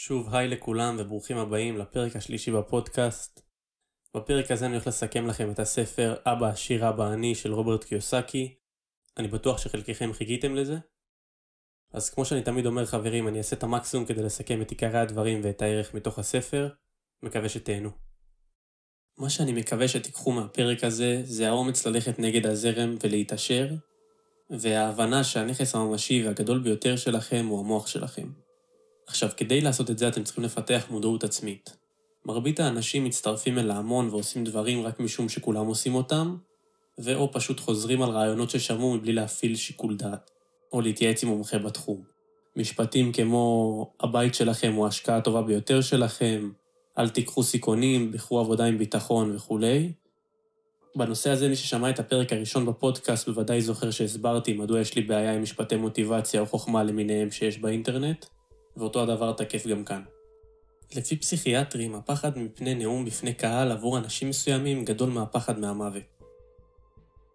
שוב היי לכולם וברוכים הבאים לפרק השלישי בפודקאסט. בפרק הזה אני הולך לסכם לכם את הספר אבא עשיר אבא עני של רוברט קיוסקי. אני בטוח שחלקכם חיכיתם לזה. אז כמו שאני תמיד אומר חברים, אני אעשה את המקסימום כדי לסכם את עיקרי הדברים ואת הערך מתוך הספר. מקווה שתהנו. מה שאני מקווה שתיקחו מהפרק הזה, זה האומץ ללכת נגד הזרם ולהתעשר, וההבנה שהנכס הממשי והגדול ביותר שלכם הוא המוח שלכם. עכשיו, כדי לעשות את זה אתם צריכים לפתח מודעות עצמית. מרבית האנשים מצטרפים אל ההמון ועושים דברים רק משום שכולם עושים אותם, ואו פשוט חוזרים על רעיונות ששמעו מבלי להפעיל שיקול דעת, או להתייעץ עם מומחה בתחום. משפטים כמו הבית שלכם הוא ההשקעה הטובה ביותר שלכם, אל תיקחו סיכונים, בחרו עבודה עם ביטחון וכולי. בנושא הזה, מי ששמע את הפרק הראשון בפודקאסט בוודאי זוכר שהסברתי מדוע יש לי בעיה עם משפטי מוטיבציה או חוכמה למיניהם שיש באינטרנט. ואותו הדבר תקף גם כאן. לפי פסיכיאטרים, הפחד מפני נאום בפני קהל עבור אנשים מסוימים גדול מהפחד מהמוות.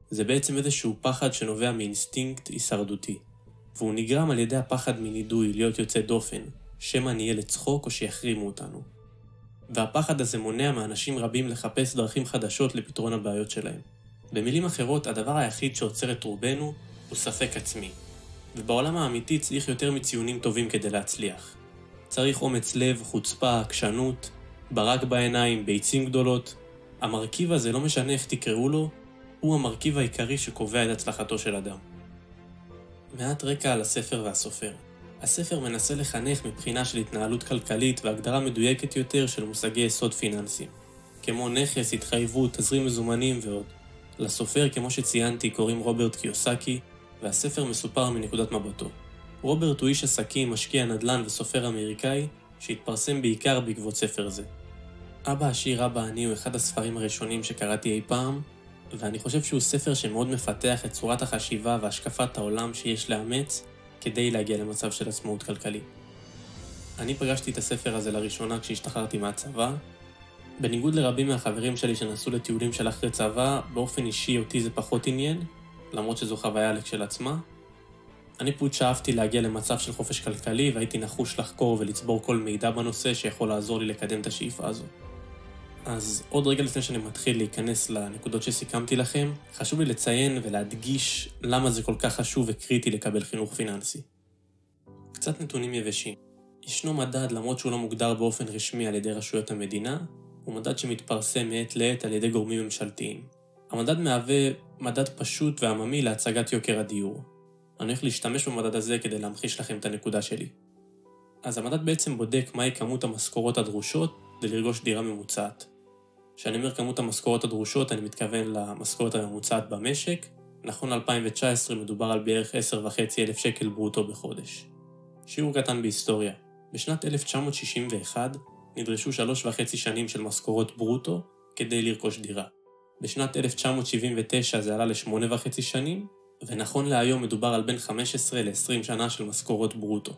זה בעצם איזשהו פחד שנובע מאינסטינקט הישרדותי, והוא נגרם על ידי הפחד מנידוי, להיות יוצא דופן, שמא נהיה לצחוק או שיחרימו אותנו. והפחד הזה מונע מאנשים רבים לחפש דרכים חדשות לפתרון הבעיות שלהם. במילים אחרות, הדבר היחיד שעוצר את רובנו הוא ספק עצמי, ובעולם האמיתי צריך יותר מציונים טובים כדי להצליח. צריך אומץ לב, חוצפה, עקשנות, ברק בעיניים, ביצים גדולות. המרכיב הזה, לא משנה איך תקראו לו, הוא המרכיב העיקרי שקובע את הצלחתו של אדם. מעט רקע על הספר והסופר. הספר מנסה לחנך מבחינה של התנהלות כלכלית והגדרה מדויקת יותר של מושגי יסוד פיננסיים, כמו נכס, התחייבות, תזרים מזומנים ועוד. לסופר, כמו שציינתי, קוראים רוברט קיוסקי, והספר מסופר מנקודת מבטו. רוברט הוא איש עסקים, משקיע נדל"ן וסופר אמריקאי, שהתפרסם בעיקר בעקבות ספר זה. אבא עשיר אבא עני הוא אחד הספרים הראשונים שקראתי אי פעם, ואני חושב שהוא ספר שמאוד מפתח את צורת החשיבה והשקפת העולם שיש לאמץ כדי להגיע למצב של עצמאות כלכלית. אני פגשתי את הספר הזה לראשונה כשהשתחררתי מהצבא. בניגוד לרבים מהחברים שלי שנסעו לטיולים של אחרי צבא, באופן אישי אותי זה פחות עניין, למרות שזו חוויה כשלעצמה. אני פשוט שאפתי להגיע למצב של חופש כלכלי והייתי נחוש לחקור ולצבור כל מידע בנושא שיכול לעזור לי לקדם את השאיפה הזו. אז עוד רגע לפני שאני מתחיל להיכנס לנקודות שסיכמתי לכם, חשוב לי לציין ולהדגיש למה זה כל כך חשוב וקריטי לקבל חינוך פיננסי. קצת נתונים יבשים. ישנו מדד, למרות שהוא לא מוגדר באופן רשמי על ידי רשויות המדינה, הוא מדד שמתפרסם מעת לעת על ידי גורמים ממשלתיים. המדד מהווה מדד פשוט ועממי להצגת יוקר הדיור. אני הולך להשתמש במדד הזה כדי להמחיש לכם את הנקודה שלי. אז המדד בעצם בודק מהי כמות המשכורות הדרושות כדי לרכוש דירה ממוצעת. כשאני אומר כמות המשכורות הדרושות, אני מתכוון למשכורת הממוצעת במשק. נכון ל-2019 מדובר על בערך 10,500 שקל ברוטו בחודש. שיעור קטן בהיסטוריה. בשנת 1961 נדרשו שלוש וחצי שנים של משכורות ברוטו כדי לרכוש דירה. בשנת 1979 זה עלה לשמונה וחצי שנים, ונכון להיום מדובר על בין 15 ל-20 שנה של משכורות ברוטו.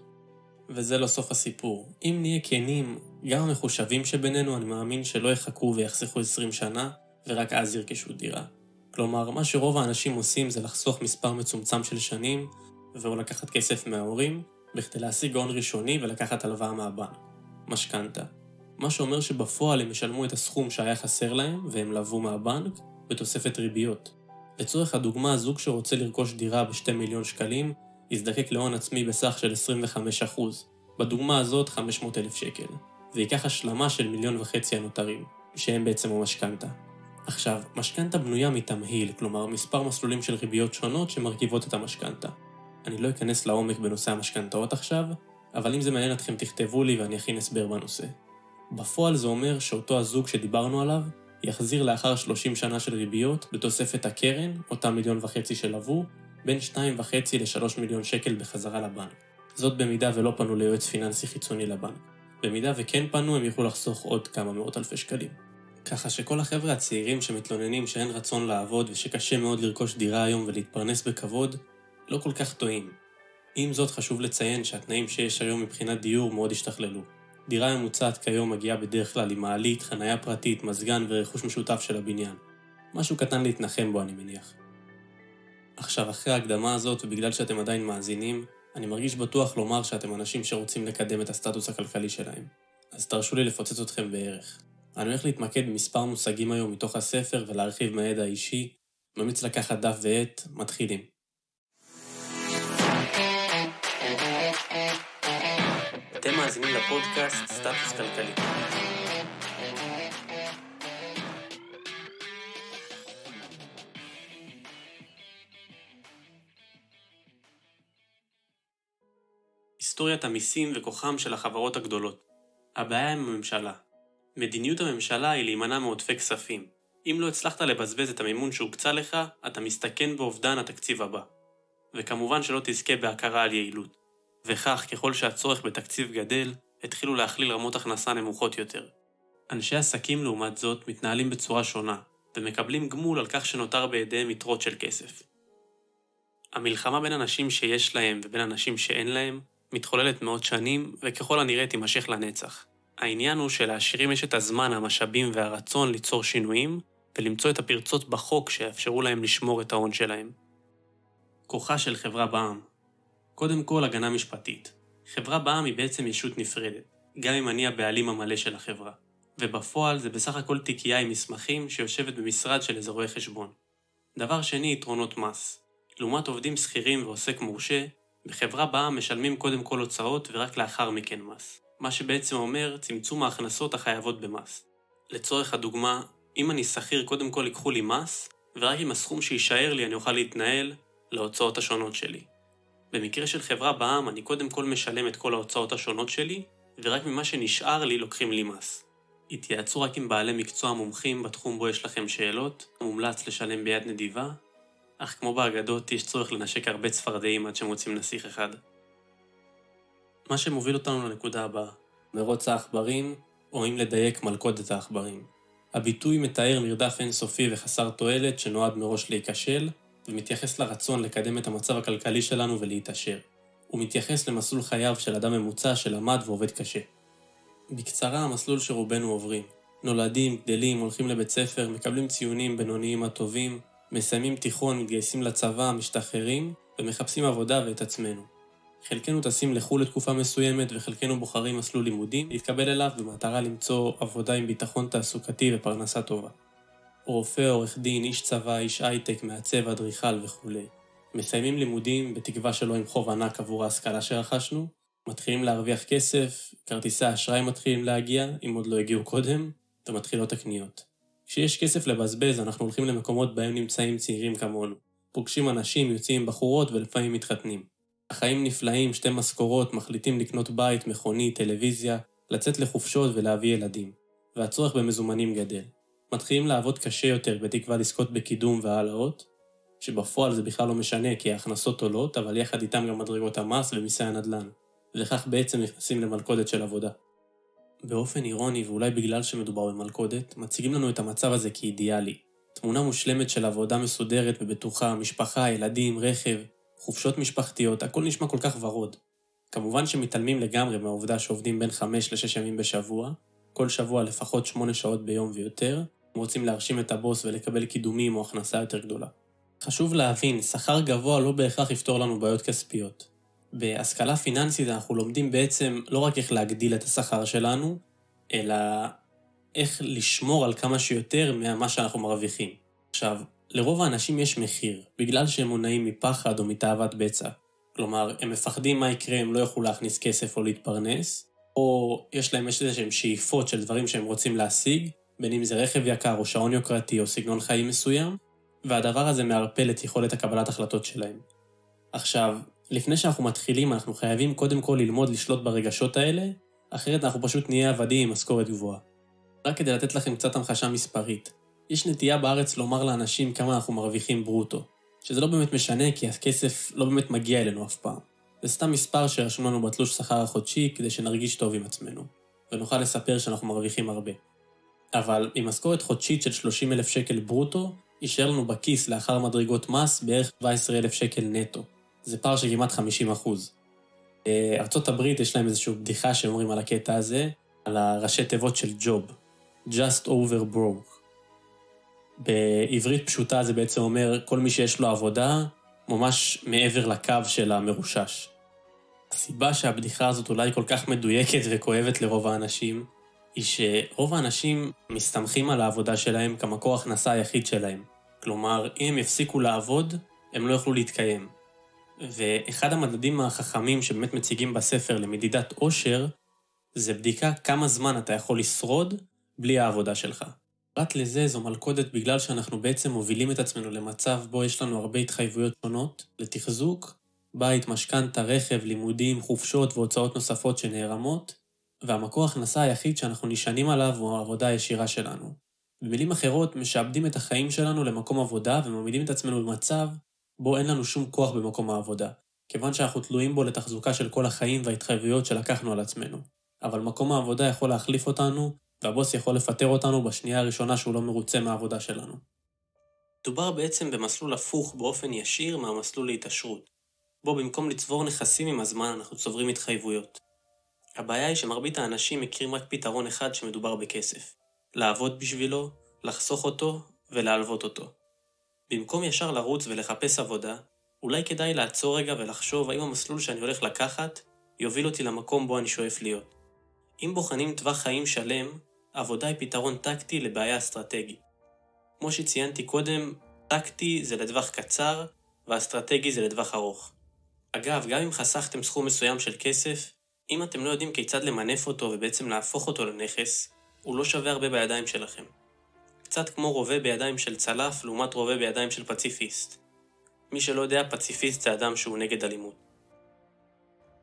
וזה לא סוף הסיפור. אם נהיה כנים, גם המחושבים שבינינו, אני מאמין שלא יחכו ויחסכו 20 שנה, ורק אז ירכשו דירה. כלומר, מה שרוב האנשים עושים זה לחסוך מספר מצומצם של שנים, ואו לקחת כסף מההורים, בכדי להשיג הון ראשוני ולקחת הלוואה מהבנק. משכנתה. מה שאומר שבפועל הם ישלמו את הסכום שהיה חסר להם, והם לבו מהבנק, בתוספת ריביות. לצורך הדוגמה, זוג שרוצה לרכוש דירה ב-2 מיליון שקלים, יזדקק להון עצמי בסך של 25%. בדוגמה הזאת 500 אלף שקל. וייקח השלמה של מיליון וחצי הנותרים, שהם בעצם המשכנתה. עכשיו, משכנתה בנויה מתמהיל, כלומר מספר מסלולים של ריביות שונות שמרכיבות את המשכנתה. אני לא אכנס לעומק בנושא המשכנתאות עכשיו, אבל אם זה מעניין אתכם תכתבו לי ואני אכין הסבר בנושא. בפועל זה אומר שאותו הזוג שדיברנו עליו, יחזיר לאחר 30 שנה של ריביות, בתוספת הקרן, אותם מיליון וחצי שלוו, בין 2.5 ל-3 מיליון שקל בחזרה לבנק. זאת במידה ולא פנו ליועץ פיננסי חיצוני לבנק. במידה וכן פנו, הם יוכלו לחסוך עוד כמה מאות אלפי שקלים. ככה שכל החבר'ה הצעירים שמתלוננים שאין רצון לעבוד ושקשה מאוד לרכוש דירה היום ולהתפרנס בכבוד, לא כל כך טועים. עם זאת חשוב לציין שהתנאים שיש היום מבחינת דיור מאוד השתכללו. דירה ממוצעת כיום מגיעה בדרך כלל עם מעלית, חניה פרטית, מזגן ורכוש משותף של הבניין. משהו קטן להתנחם בו, אני מניח. עכשיו, אחרי ההקדמה הזאת, ובגלל שאתם עדיין מאזינים, אני מרגיש בטוח לומר שאתם אנשים שרוצים לקדם את הסטטוס הכלכלי שלהם, אז תרשו לי לפוצץ אתכם בערך. אני הולך להתמקד במספר מושגים היום מתוך הספר ולהרחיב מהידע האישי. ממליץ לקחת דף ועט, מתחילים. מאזינים לפודקאסט סטטוס כלכלי. היסטוריית המיסים וכוחם של החברות הגדולות. הבעיה עם הממשלה. מדיניות הממשלה היא להימנע מעודפי כספים. אם לא הצלחת לבזבז את המימון שהוקצה לך, אתה מסתכן באובדן התקציב הבא. וכמובן שלא תזכה בהכרה על יעילות. וכך, ככל שהצורך בתקציב גדל, התחילו להכליל רמות הכנסה נמוכות יותר. אנשי עסקים, לעומת זאת, מתנהלים בצורה שונה, ומקבלים גמול על כך שנותר בידיהם יתרות של כסף. המלחמה בין אנשים שיש להם ובין אנשים שאין להם, מתחוללת מאות שנים, וככל הנראה תימשך לנצח. העניין הוא שלעשירים יש את הזמן, המשאבים והרצון ליצור שינויים, ולמצוא את הפרצות בחוק שיאפשרו להם לשמור את ההון שלהם. כוחה של חברה בעם קודם כל, הגנה משפטית. חברה בעם היא בעצם ישות נפרדת, גם אם אני הבעלים המלא של החברה. ובפועל זה בסך הכל תיקייה עם מסמכים שיושבת במשרד של איזה רואה חשבון. דבר שני, יתרונות מס. לעומת עובדים שכירים ועוסק מורשה, בחברה בעם משלמים קודם כל הוצאות ורק לאחר מכן מס. מה שבעצם אומר צמצום ההכנסות החייבות במס. לצורך הדוגמה, אם אני שכיר קודם כל ייקחו לי מס, ורק עם הסכום שיישאר לי אני אוכל להתנהל להוצאות השונות שלי. במקרה של חברה בעם אני קודם כל משלם את כל ההוצאות השונות שלי, ורק ממה שנשאר לי לוקחים לי מס. התייעצו רק עם בעלי מקצוע מומחים בתחום בו יש לכם שאלות, מומלץ לשלם ביד נדיבה, אך כמו באגדות יש צורך לנשק הרבה צפרדעים עד שמוצאים נסיך אחד. מה שמוביל אותנו לנקודה הבאה, מרוץ העכברים, או אם לדייק מלכודת העכברים. הביטוי מתאר מרדף אינסופי וחסר תועלת שנועד מראש להיכשל, ומתייחס לרצון לקדם את המצב הכלכלי שלנו ולהתעשר. הוא מתייחס למסלול חייו של אדם ממוצע שלמד ועובד קשה. בקצרה, המסלול שרובנו עוברים. נולדים, גדלים, הולכים לבית ספר, מקבלים ציונים בינוניים עד טובים, מסיימים תיכון, מתגייסים לצבא, משתחררים, ומחפשים עבודה ואת עצמנו. חלקנו טסים לחו"ל לתקופה מסוימת, וחלקנו בוחרים מסלול לימודים להתקבל אליו במטרה למצוא עבודה עם ביטחון תעסוקתי ופרנסה טובה. רופא, עורך דין, איש צבא, איש הייטק, מעצב, אדריכל וכולי. מסיימים לימודים בתקווה שלא עם חוב ענק עבור ההשכלה שרכשנו, מתחילים להרוויח כסף, כרטיסי האשראי מתחילים להגיע, אם עוד לא הגיעו קודם, ומתחילות הקניות. כשיש כסף לבזבז, אנחנו הולכים למקומות בהם נמצאים צעירים כמונו. פוגשים אנשים, יוצאים בחורות ולפעמים מתחתנים. החיים נפלאים, שתי משכורות, מחליטים לקנות בית, מכונית, טלוויזיה, לצאת לחופשות ולהביא ילדים. והצורך במזומנים גדל. מתחילים לעבוד קשה יותר בתקווה לזכות בקידום והעלאות, שבפועל זה בכלל לא משנה כי ההכנסות עולות, אבל יחד איתם גם מדרגות המס ומיסי הנדל"ן. וכך בעצם נכנסים למלכודת של עבודה. באופן אירוני, ואולי בגלל שמדובר במלכודת, מציגים לנו את המצב הזה כאידיאלי. תמונה מושלמת של עבודה מסודרת ובטוחה, משפחה, ילדים, רכב, חופשות משפחתיות, הכל נשמע כל כך ורוד. כמובן שמתעלמים לגמרי מהעובדה שעובדים בין 5 ל-6 ימים בשבוע, כל שבוע לפחות 8 שעות ביום ויותר, אם רוצים להרשים את הבוס ולקבל קידומים או הכנסה יותר גדולה. חשוב להבין, שכר גבוה לא בהכרח יפתור לנו בעיות כספיות. בהשכלה פיננסית אנחנו לומדים בעצם לא רק איך להגדיל את השכר שלנו, אלא איך לשמור על כמה שיותר ממה שאנחנו מרוויחים. עכשיו, לרוב האנשים יש מחיר, בגלל שהם מונעים מפחד או מתאוות בצע. כלומר, הם מפחדים מה יקרה אם לא יוכלו להכניס כסף או להתפרנס, או יש להם איזה שהם שאיפות של דברים שהם רוצים להשיג, בין אם זה רכב יקר או שעון יוקרתי או סגנון חיים מסוים, והדבר הזה מערפל את יכולת הקבלת החלטות שלהם. עכשיו, לפני שאנחנו מתחילים, אנחנו חייבים קודם כל ללמוד לשלוט ברגשות האלה, אחרת אנחנו פשוט נהיה עבדים עם משכורת גבוהה. רק כדי לתת לכם קצת המחשה מספרית. יש נטייה בארץ לומר לאנשים כמה אנחנו מרוויחים ברוטו, שזה לא באמת משנה כי הכסף לא באמת מגיע אלינו אף פעם. זה סתם מספר שרשום לנו בתלוש שכר החודשי כדי שנרגיש טוב עם עצמנו, ונוכל לספר שאנחנו מרוויחים הרבה. אבל עם משכורת חודשית של 30 אלף שקל ברוטו, יישאר לנו בכיס לאחר מדרגות מס בערך 17 אלף שקל נטו. זה פער של כמעט 50 אחוז. אה, הברית יש להם איזושהי בדיחה שאומרים על הקטע הזה, על הראשי תיבות של ג'וב. Just over broke. בעברית פשוטה זה בעצם אומר כל מי שיש לו עבודה, ממש מעבר לקו של המרושש. הסיבה שהבדיחה הזאת אולי כל כך מדויקת וכואבת לרוב האנשים, היא שרוב האנשים מסתמכים על העבודה שלהם כמקור הכנסה היחיד שלהם. כלומר, אם הם יפסיקו לעבוד, הם לא יוכלו להתקיים. ואחד המדדים החכמים שבאמת מציגים בספר למדידת עושר, זה בדיקה כמה זמן אתה יכול לשרוד בלי העבודה שלך. פרט לזה זו מלכודת בגלל שאנחנו בעצם מובילים את עצמנו למצב בו יש לנו הרבה התחייבויות שונות לתחזוק, בית, משכנתה, רכב, לימודים, חופשות והוצאות נוספות שנערמות, והמקור הכנסה היחיד שאנחנו נשענים עליו הוא העבודה הישירה שלנו. במילים אחרות, משעבדים את החיים שלנו למקום עבודה ומעמידים את עצמנו במצב בו אין לנו שום כוח במקום העבודה, כיוון שאנחנו תלויים בו לתחזוקה של כל החיים וההתחייבויות שלקחנו על עצמנו. אבל מקום העבודה יכול להחליף אותנו, והבוס יכול לפטר אותנו בשנייה הראשונה שהוא לא מרוצה מהעבודה שלנו. דובר בעצם במסלול הפוך באופן ישיר מהמסלול להתעשרות, בו במקום לצבור נכסים עם הזמן אנחנו צוברים התחייבויות. הבעיה היא שמרבית האנשים מכירים רק פתרון אחד שמדובר בכסף. לעבוד בשבילו, לחסוך אותו ולהלוות אותו. במקום ישר לרוץ ולחפש עבודה, אולי כדאי לעצור רגע ולחשוב האם המסלול שאני הולך לקחת יוביל אותי למקום בו אני שואף להיות. אם בוחנים טווח חיים שלם, עבודה היא פתרון טקטי לבעיה אסטרטגית. כמו שציינתי קודם, טקטי זה לטווח קצר, ואסטרטגי זה לטווח ארוך. אגב, גם אם חסכתם סכום מסוים של כסף, אם אתם לא יודעים כיצד למנף אותו ובעצם להפוך אותו לנכס, הוא לא שווה הרבה בידיים שלכם. קצת כמו רובה בידיים של צלף לעומת רובה בידיים של פציפיסט. מי שלא יודע, פציפיסט זה אדם שהוא נגד אלימות.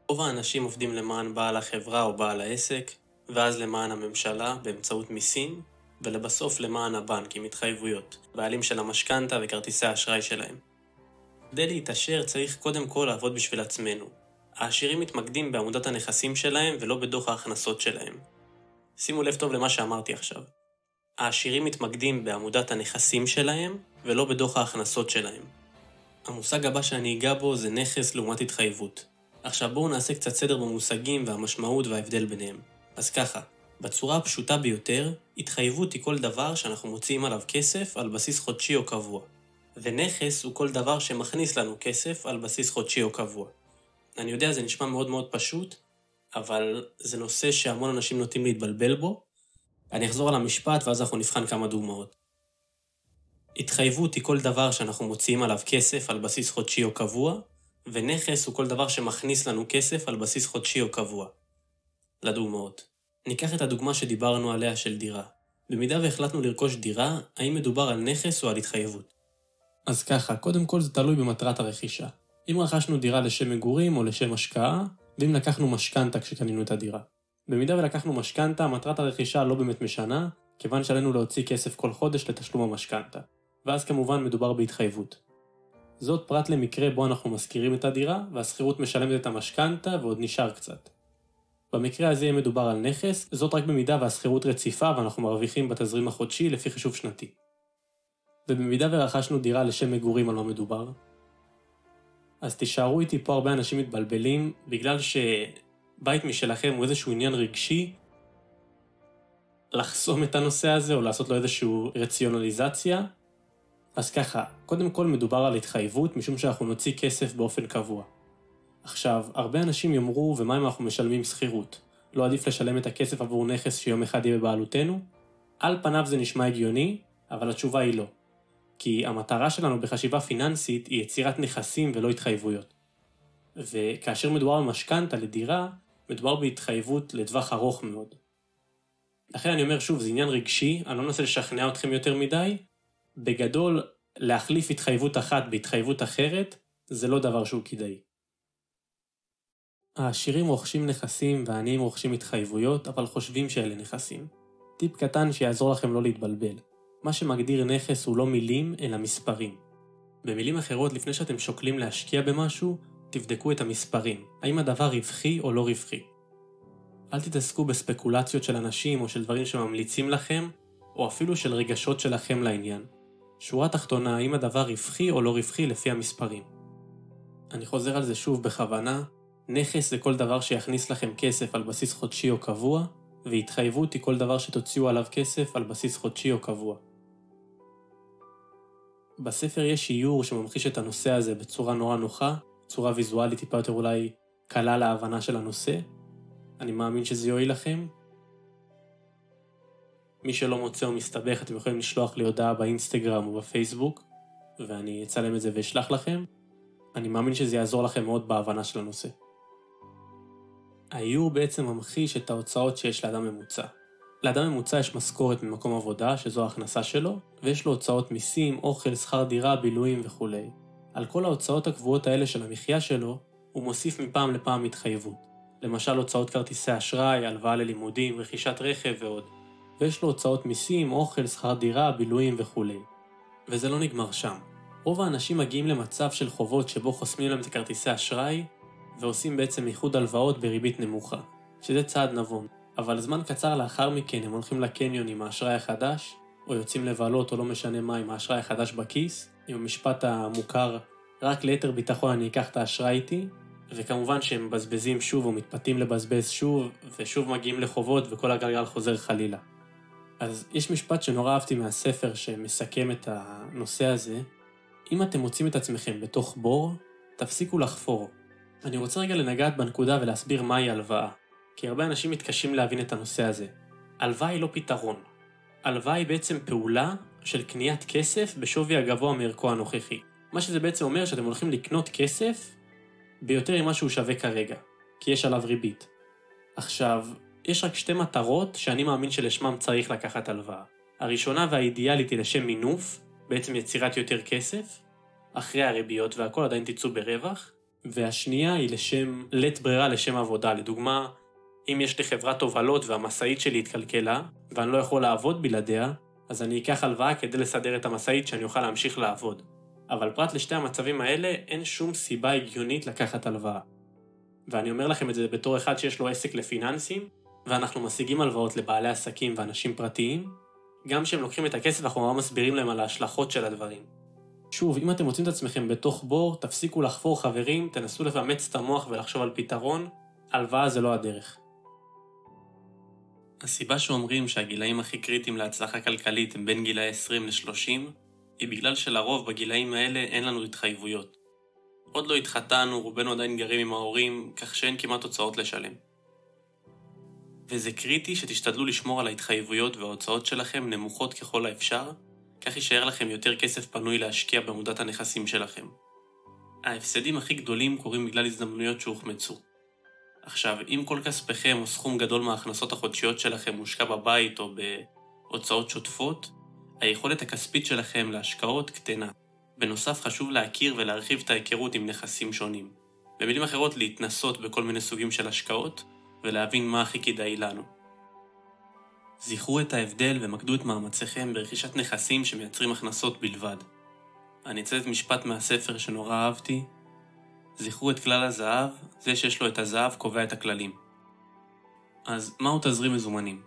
רוב האנשים עובדים למען בעל החברה או בעל העסק, ואז למען הממשלה באמצעות מיסים, ולבסוף למען הבנק עם התחייבויות, בעלים של המשכנתה וכרטיסי האשראי שלהם. כדי להתעשר צריך קודם כל לעבוד בשביל עצמנו. העשירים מתמקדים בעמודת הנכסים שלהם ולא בדוח ההכנסות שלהם. שימו לב טוב למה שאמרתי עכשיו. העשירים מתמקדים בעמודת הנכסים שלהם ולא בדוח ההכנסות שלהם. המושג הבא שאני אגע בו זה נכס לעומת התחייבות. עכשיו בואו נעשה קצת סדר במושגים והמשמעות וההבדל ביניהם. אז ככה, בצורה הפשוטה ביותר, התחייבות היא כל דבר שאנחנו מוציאים עליו כסף על בסיס חודשי או קבוע. ונכס הוא כל דבר שמכניס לנו כסף על בסיס חודשי או קבוע. אני יודע, זה נשמע מאוד מאוד פשוט, אבל זה נושא שהמון אנשים נוטים להתבלבל בו. אני אחזור על המשפט ואז אנחנו נבחן כמה דוגמאות. התחייבות היא כל דבר שאנחנו מוציאים עליו כסף על בסיס חודשי או קבוע, ונכס הוא כל דבר שמכניס לנו כסף על בסיס חודשי או קבוע. לדוגמאות, ניקח את הדוגמה שדיברנו עליה של דירה. במידה והחלטנו לרכוש דירה, האם מדובר על נכס או על התחייבות? אז ככה, קודם כל זה תלוי במטרת הרכישה. אם רכשנו דירה לשם מגורים או לשם השקעה, ואם לקחנו משכנתה כשקנינו את הדירה. במידה ולקחנו משכנתה, מטרת הרכישה לא באמת משנה, כיוון שעלינו להוציא כסף כל חודש לתשלום המשכנתה. ואז כמובן מדובר בהתחייבות. זאת פרט למקרה בו אנחנו משכירים את הדירה, והשכירות משלמת את המשכנתה ועוד נשאר קצת. במקרה הזה יהיה מדובר על נכס, זאת רק במידה והשכירות רציפה ואנחנו מרוויחים בתזרים החודשי לפי חישוב שנתי. ובמידה ורכשנו דירה לשם מגורים על מה מדובר, אז תישארו איתי פה הרבה אנשים מתבלבלים, בגלל שבית משלכם הוא איזשהו עניין רגשי, לחסום את הנושא הזה או לעשות לו איזושהי רציונליזציה, אז ככה, קודם כל מדובר על התחייבות, משום שאנחנו נוציא כסף באופן קבוע. עכשיו, הרבה אנשים יאמרו, ומה אם אנחנו משלמים שכירות? לא עדיף לשלם את הכסף עבור נכס שיום אחד יהיה בבעלותנו? על פניו זה נשמע הגיוני, אבל התשובה היא לא. כי המטרה שלנו בחשיבה פיננסית היא יצירת נכסים ולא התחייבויות. וכאשר מדובר במשכנתה לדירה, מדובר בהתחייבות לטווח ארוך מאוד. לכן אני אומר שוב, זה עניין רגשי, אני לא מנסה לשכנע אתכם יותר מדי, בגדול, להחליף התחייבות אחת בהתחייבות אחרת, זה לא דבר שהוא כדאי. העשירים רוכשים נכסים והעניים רוכשים התחייבויות, אבל חושבים שאלה נכסים. טיפ קטן שיעזור לכם לא להתבלבל. מה שמגדיר נכס הוא לא מילים, אלא מספרים. במילים אחרות, לפני שאתם שוקלים להשקיע במשהו, תבדקו את המספרים. האם הדבר רווחי או לא רווחי. אל תתעסקו בספקולציות של אנשים או של דברים שממליצים לכם, או אפילו של רגשות שלכם לעניין. שורה תחתונה, האם הדבר רווחי או לא רווחי לפי המספרים. אני חוזר על זה שוב בכוונה, נכס זה כל דבר שיכניס לכם כסף על בסיס חודשי או קבוע, והתחייבות היא כל דבר שתוציאו עליו כסף על בסיס חודשי או קבוע. בספר יש איור שממחיש את הנושא הזה בצורה נורא נוחה, צורה ויזואלית טיפה יותר אולי קלה להבנה של הנושא. אני מאמין שזה יועיל לכם. מי שלא מוצא או מסתבך, אתם יכולים לשלוח לי הודעה באינסטגרם או בפייסבוק, ואני אצלם את זה ואשלח לכם. אני מאמין שזה יעזור לכם מאוד בהבנה של הנושא. האיור בעצם ממחיש את ההוצאות שיש לאדם ממוצע. לאדם ממוצע יש משכורת ממקום עבודה, שזו ההכנסה שלו, ויש לו הוצאות מיסים, אוכל, שכר דירה, בילויים וכולי. על כל ההוצאות הקבועות האלה של המחיה שלו, הוא מוסיף מפעם לפעם התחייבות. למשל הוצאות כרטיסי אשראי, הלוואה ללימודים, רכישת רכב ועוד. ויש לו הוצאות מיסים, אוכל, שכר דירה, בילויים וכולי. וזה לא נגמר שם. רוב האנשים מגיעים למצב של חובות שבו חוסמים להם את כרטיסי אשראי, ועושים בעצם איחוד הלוואות בריבית נמוכה, שזה צעד נבון. אבל זמן קצר לאחר מכן הם הולכים לקניון עם האשראי החדש, או יוצאים לבלות או לא משנה מה עם האשראי החדש בכיס, עם המשפט המוכר, רק ליתר ביטחון אני אקח את האשראי איתי, וכמובן שהם מבזבזים שוב או מתפתים לבזבז שוב, ושוב מגיעים לחובות וכל הגלגל חוזר חלילה. אז יש משפט שנורא אהבתי מהספר שמסכם את הנושא הזה. אם אתם מוצאים את עצמכם בתוך בור, תפסיקו לחפור. אני רוצה רגע לנגעת בנקודה ולהסביר מהי הלוואה. כי הרבה אנשים מתקשים להבין את הנושא הזה. הלוואה היא לא פתרון. הלוואה היא בעצם פעולה של קניית כסף בשווי הגבוה מערכו הנוכחי. מה שזה בעצם אומר שאתם הולכים לקנות כסף ביותר ממה שהוא שווה כרגע, כי יש עליו ריבית. עכשיו, יש רק שתי מטרות שאני מאמין שלשמם צריך לקחת הלוואה. הראשונה והאידיאלית היא לשם מינוף, בעצם יצירת יותר כסף, אחרי הריביות והכל עדיין תצאו ברווח, והשנייה היא לשם, לית ברירה לשם עבודה. לדוגמה, אם יש לי חברת תובלות והמשאית שלי התקלקלה, ואני לא יכול לעבוד בלעדיה, אז אני אקח הלוואה כדי לסדר את המשאית שאני אוכל להמשיך לעבוד. אבל פרט לשתי המצבים האלה, אין שום סיבה הגיונית לקחת הלוואה. ואני אומר לכם את זה בתור אחד שיש לו עסק לפיננסים, ואנחנו משיגים הלוואות לבעלי עסקים ואנשים פרטיים, גם כשהם לוקחים את הכסף אנחנו ממש מסבירים להם על ההשלכות של הדברים. שוב, אם אתם מוצאים את עצמכם בתוך בור, תפסיקו לחפור חברים, תנסו לפמץ את המוח ולחשוב על פתרון, הלוואה זה לא הדרך. הסיבה שאומרים שהגילאים הכי קריטיים להצלחה כלכלית הם בין גילאי 20 ל-30, היא בגלל שלרוב בגילאים האלה אין לנו התחייבויות. עוד לא התחתנו, רובנו עדיין גרים עם ההורים, כך שאין כמעט הוצאות לשלם. וזה קריטי שתשתדלו לשמור על ההתחייבויות וההוצאות שלכם נמוכות ככל האפשר, כך יישאר לכם יותר כסף פנוי להשקיע בעמודת הנכסים שלכם. ההפסדים הכי גדולים קורים בגלל הזדמנויות שהוחמצו. עכשיו, אם כל כספיכם או סכום גדול מההכנסות החודשיות שלכם מושקע בבית או בהוצאות שוטפות, היכולת הכספית שלכם להשקעות קטנה. בנוסף, חשוב להכיר ולהרחיב את ההיכרות עם נכסים שונים. במילים אחרות, להתנסות בכל מיני סוגים של השקעות, ולהבין מה הכי כדאי לנו. זכרו את ההבדל ומקדו את מאמציכם ברכישת נכסים שמייצרים הכנסות בלבד. אני אצטט משפט מהספר שנורא אהבתי, זכרו את כלל הזהב, זה שיש לו את הזהב קובע את הכללים. אז מהו תזרים מזומנים?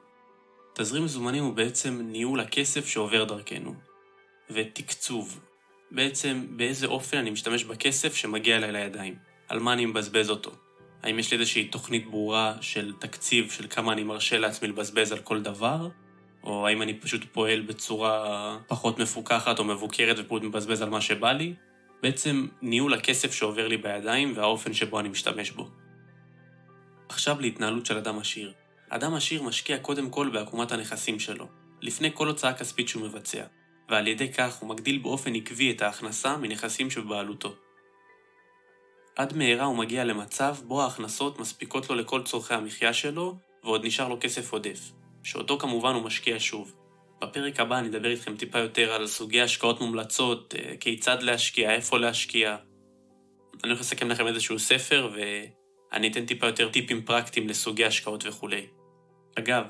תזרים מזומנים הוא בעצם ניהול הכסף שעובר דרכנו, ותקצוב. בעצם באיזה אופן אני משתמש בכסף שמגיע אליי לידיים, על מה אני מבזבז אותו. האם יש לי איזושהי תוכנית ברורה של תקציב של כמה אני מרשה לעצמי לבזבז על כל דבר, או האם אני פשוט פועל בצורה פחות מפוקחת או מבוקרת ופשוט מבזבז על מה שבא לי, בעצם ניהול הכסף שעובר לי בידיים והאופן שבו אני משתמש בו. עכשיו להתנהלות של אדם עשיר. אדם עשיר משקיע קודם כל בעקומת הנכסים שלו, לפני כל הוצאה כספית שהוא מבצע, ועל ידי כך הוא מגדיל באופן עקבי את ההכנסה מנכסים שבבעלותו. עד מהרה הוא מגיע למצב בו ההכנסות מספיקות לו לכל צורכי המחיה שלו, ועוד נשאר לו כסף עודף, שאותו כמובן הוא משקיע שוב. בפרק הבא אני אדבר איתכם טיפה יותר על סוגי השקעות מומלצות, אה, כיצד להשקיע, איפה להשקיע. אני הולך לסכם לכם איזשהו ספר, ואני אתן טיפה יותר טיפים פרקטיים לסוגי השקעות וכולי. אגב,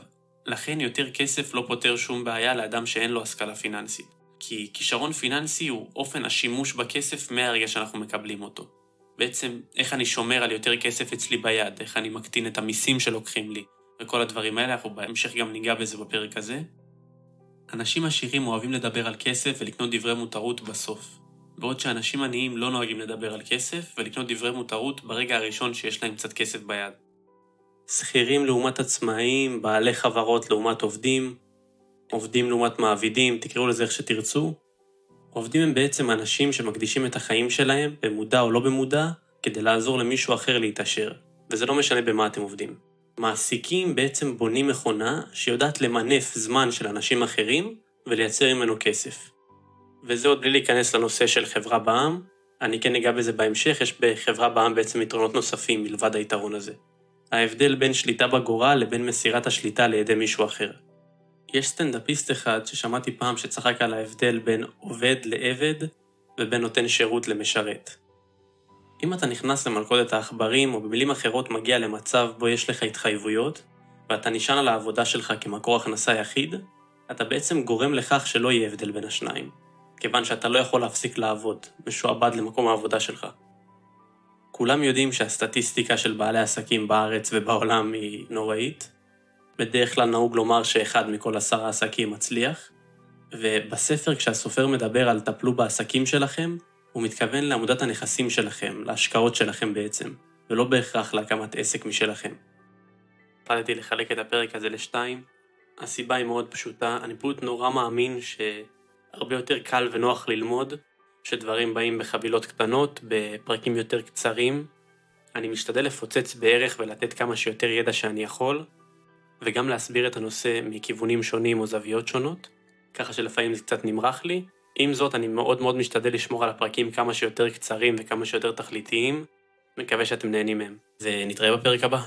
לכן יותר כסף לא פותר שום בעיה לאדם שאין לו השכלה פיננסית. כי כישרון פיננסי הוא אופן השימוש בכסף מהרגע שאנחנו מקבלים אותו. בעצם, איך אני שומר על יותר כסף אצלי ביד, איך אני מקטין את המיסים שלוקחים לי, וכל הדברים האלה, אנחנו בהמשך גם ניגע בזה בפרק הזה. אנשים עשירים אוהבים לדבר על כסף ולקנות דברי מותרות בסוף, בעוד שאנשים עניים לא נוהגים לדבר על כסף ולקנות דברי מותרות ברגע הראשון שיש להם קצת כסף ביד. שכירים לעומת עצמאים, בעלי חברות לעומת עובדים, עובדים לעומת מעבידים, תקראו לזה איך שתרצו. עובדים הם בעצם אנשים שמקדישים את החיים שלהם, במודע או לא במודע, כדי לעזור למישהו אחר להתעשר, וזה לא משנה במה אתם עובדים. מעסיקים בעצם בונים מכונה שיודעת למנף זמן של אנשים אחרים ולייצר ממנו כסף. וזה עוד בלי להיכנס לנושא של חברה בעם, אני כן אגע בזה בהמשך, יש בחברה בעם בעצם יתרונות נוספים מלבד היתרון הזה. ההבדל בין שליטה בגורל לבין מסירת השליטה לידי מישהו אחר. יש סטנדאפיסט אחד ששמעתי פעם שצחק על ההבדל בין עובד לעבד ובין נותן שירות למשרת. אם אתה נכנס למלכודת העכברים, או במילים אחרות מגיע למצב בו יש לך התחייבויות, ואתה נשען על העבודה שלך כמקור הכנסה יחיד, אתה בעצם גורם לכך שלא יהיה הבדל בין השניים, כיוון שאתה לא יכול להפסיק לעבוד, משועבד למקום העבודה שלך. כולם יודעים שהסטטיסטיקה של בעלי עסקים בארץ ובעולם היא נוראית. בדרך כלל נהוג לומר שאחד מכל עשרה עסקים מצליח, ובספר כשהסופר מדבר על טפלו בעסקים שלכם, הוא מתכוון לעמודת הנכסים שלכם, להשקעות שלכם בעצם, ולא בהכרח להקמת עסק משלכם. החלטתי לחלק את הפרק הזה לשתיים. הסיבה היא מאוד פשוטה, אני פשוט נורא מאמין שהרבה יותר קל ונוח ללמוד, שדברים באים בחבילות קטנות, בפרקים יותר קצרים. אני משתדל לפוצץ בערך ולתת כמה שיותר ידע שאני יכול, וגם להסביר את הנושא מכיוונים שונים או זוויות שונות, ככה שלפעמים זה קצת נמרח לי, עם זאת, אני מאוד מאוד משתדל לשמור על הפרקים כמה שיותר קצרים וכמה שיותר תכליתיים. מקווה שאתם נהנים מהם. ונתראה בפרק הבא.